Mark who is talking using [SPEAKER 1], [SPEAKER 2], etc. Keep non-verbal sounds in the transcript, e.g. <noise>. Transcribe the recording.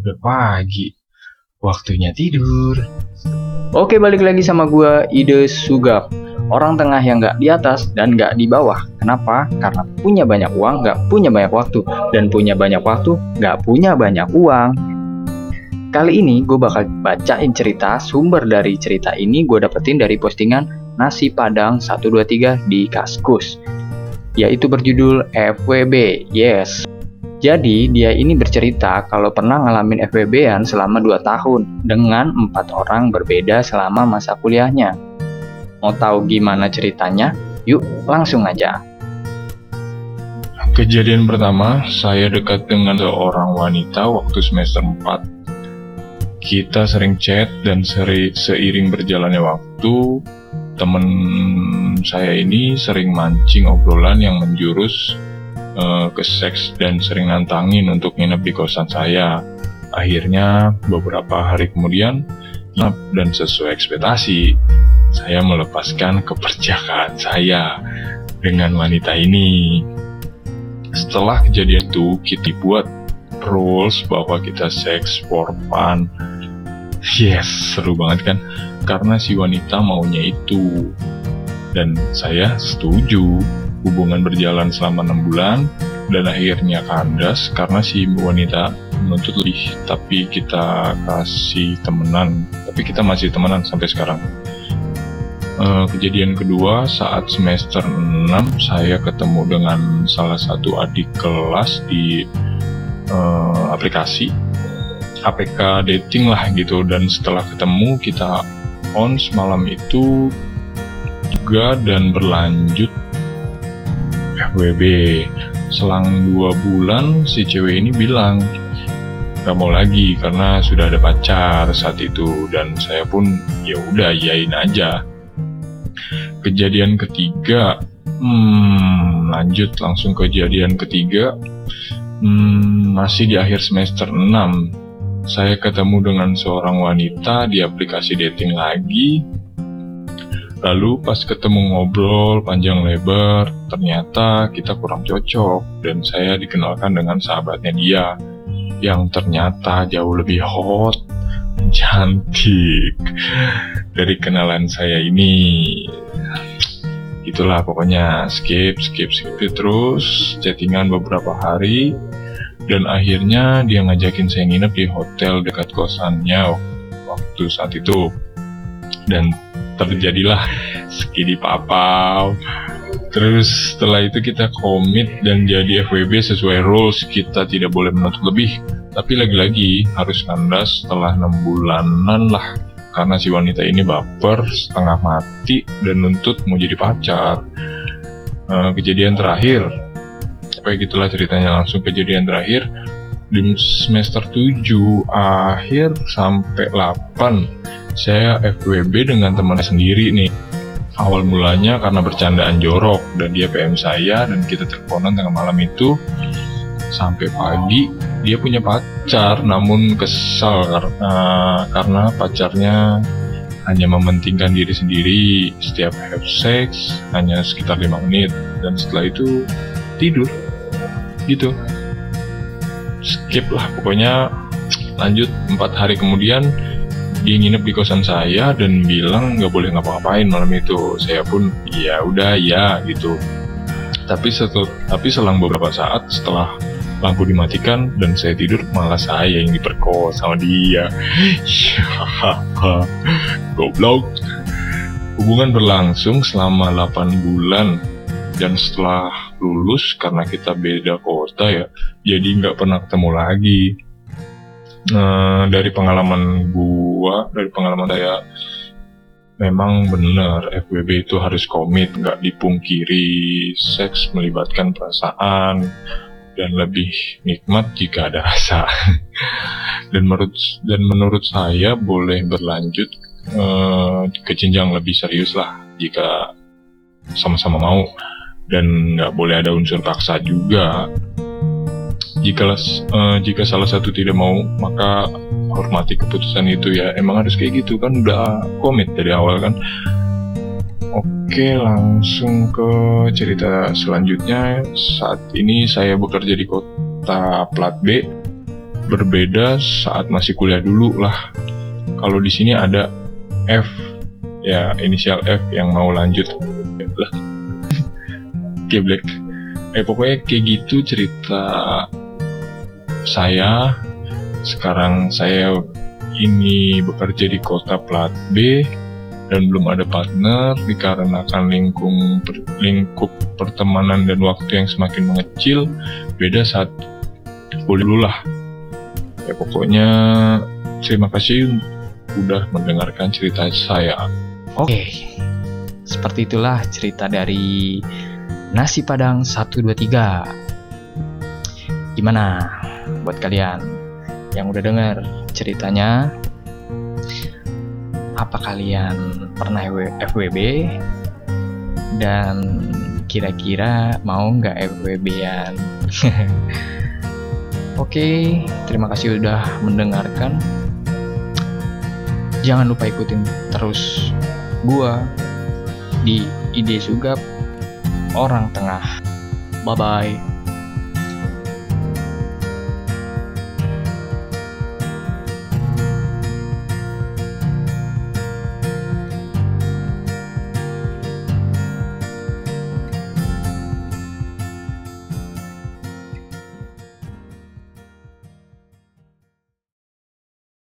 [SPEAKER 1] udah pagi. Waktunya tidur.
[SPEAKER 2] Oke, balik lagi sama gua Ide Sugap. Orang tengah yang nggak di atas dan nggak di bawah. Kenapa? Karena punya banyak uang, nggak punya banyak waktu. Dan punya banyak waktu, nggak punya banyak uang. Kali ini gue bakal bacain cerita sumber dari cerita ini gue dapetin dari postingan Nasi Padang 123 di Kaskus yaitu berjudul FWB. Yes. Jadi dia ini bercerita kalau pernah ngalamin FWB-an selama 2 tahun dengan empat orang berbeda selama masa kuliahnya. Mau tahu gimana ceritanya? Yuk langsung aja.
[SPEAKER 1] Kejadian pertama, saya dekat dengan seorang wanita waktu semester 4 kita sering chat dan seri, seiring berjalannya waktu, temen saya ini sering mancing obrolan yang menjurus uh, ke seks dan sering nantangin untuk nginep di kosan saya. Akhirnya beberapa hari kemudian, dan sesuai ekspektasi, saya melepaskan keperjakaan saya dengan wanita ini. Setelah kejadian itu, kita buat rules bahwa kita seks for fun. Yes, seru banget kan? Karena si wanita maunya itu. Dan saya setuju. Hubungan berjalan selama enam bulan dan akhirnya kandas karena si wanita menuntut lebih. Tapi kita kasih temenan tapi kita masih temenan sampai sekarang. Uh, kejadian kedua saat semester 6 saya ketemu dengan salah satu adik kelas di uh, aplikasi APK dating lah gitu. Dan setelah ketemu kita on semalam itu juga dan berlanjut FWB selang dua bulan si cewek ini bilang gak mau lagi karena sudah ada pacar saat itu dan saya pun ya udah yain aja kejadian ketiga hmm lanjut langsung kejadian ketiga Hmm, masih di akhir semester 6. Saya ketemu dengan seorang wanita di aplikasi dating lagi. Lalu pas ketemu ngobrol panjang lebar, ternyata kita kurang cocok dan saya dikenalkan dengan sahabatnya dia yang ternyata jauh lebih hot, cantik dari kenalan saya ini. Itulah pokoknya skip skip skip terus chattingan beberapa hari dan akhirnya dia ngajakin saya nginep di hotel dekat kosannya waktu saat itu. Dan terjadilah. Skidi papau. Terus setelah itu kita komit dan jadi FWB sesuai rules. Kita tidak boleh menuntut lebih. Tapi lagi-lagi harus kandas setelah enam bulanan lah. Karena si wanita ini baper setengah mati dan nuntut mau jadi pacar. Uh, kejadian terakhir, kayak gitulah ceritanya. Langsung kejadian terakhir. Di semester 7 akhir sampai 8 saya FWB dengan teman sendiri nih. Awal mulanya karena bercandaan jorok dan dia PM saya dan kita teleponan tengah malam itu. Sampai pagi dia punya pacar namun kesal karena karena pacarnya hanya mementingkan diri sendiri setiap have sex hanya sekitar lima menit dan setelah itu tidur. Gitu. Skip lah pokoknya lanjut. Empat hari kemudian dia nginep di kosan saya dan bilang nggak boleh ngapa-ngapain malam itu. Saya pun ya udah ya gitu. Tapi setel, tapi selang beberapa saat setelah lampu dimatikan dan saya tidur malah saya yang diperkosa sama dia. <laughs> Goblok. Hubungan berlangsung selama 8 bulan. Dan setelah lulus karena kita beda kota ya jadi nggak pernah ketemu lagi nah, dari pengalaman gua dari pengalaman saya memang benar FWB itu harus komit nggak dipungkiri seks melibatkan perasaan dan lebih nikmat jika ada rasa. <laughs> dan menurut dan menurut saya boleh berlanjut uh, ke jenjang lebih serius lah jika sama-sama mau dan nggak boleh ada unsur paksa juga. Jika uh, jika salah satu tidak mau maka hormati keputusan itu ya emang harus kayak gitu kan udah komit dari awal kan Oke, langsung ke cerita selanjutnya. Saat ini saya bekerja di kota plat B berbeda saat masih kuliah dulu lah. Kalau di sini ada F, ya inisial F yang mau lanjut. Lah, <laughs> geblek. Eh pokoknya kayak gitu cerita saya. Sekarang saya ini bekerja di kota plat B dan belum ada partner dikarenakan lingkung per- lingkup pertemanan dan waktu yang semakin mengecil beda saat dulu lah ya pokoknya terima kasih udah mendengarkan cerita saya
[SPEAKER 2] Oke, seperti itulah cerita dari Nasi Padang 123. Gimana buat kalian yang udah denger ceritanya? Apa kalian pernah FWB? Dan kira-kira mau nggak FWB-an? <laughs> Oke, terima kasih udah mendengarkan. Jangan lupa ikutin terus gua di ide sugap orang tengah. Bye bye.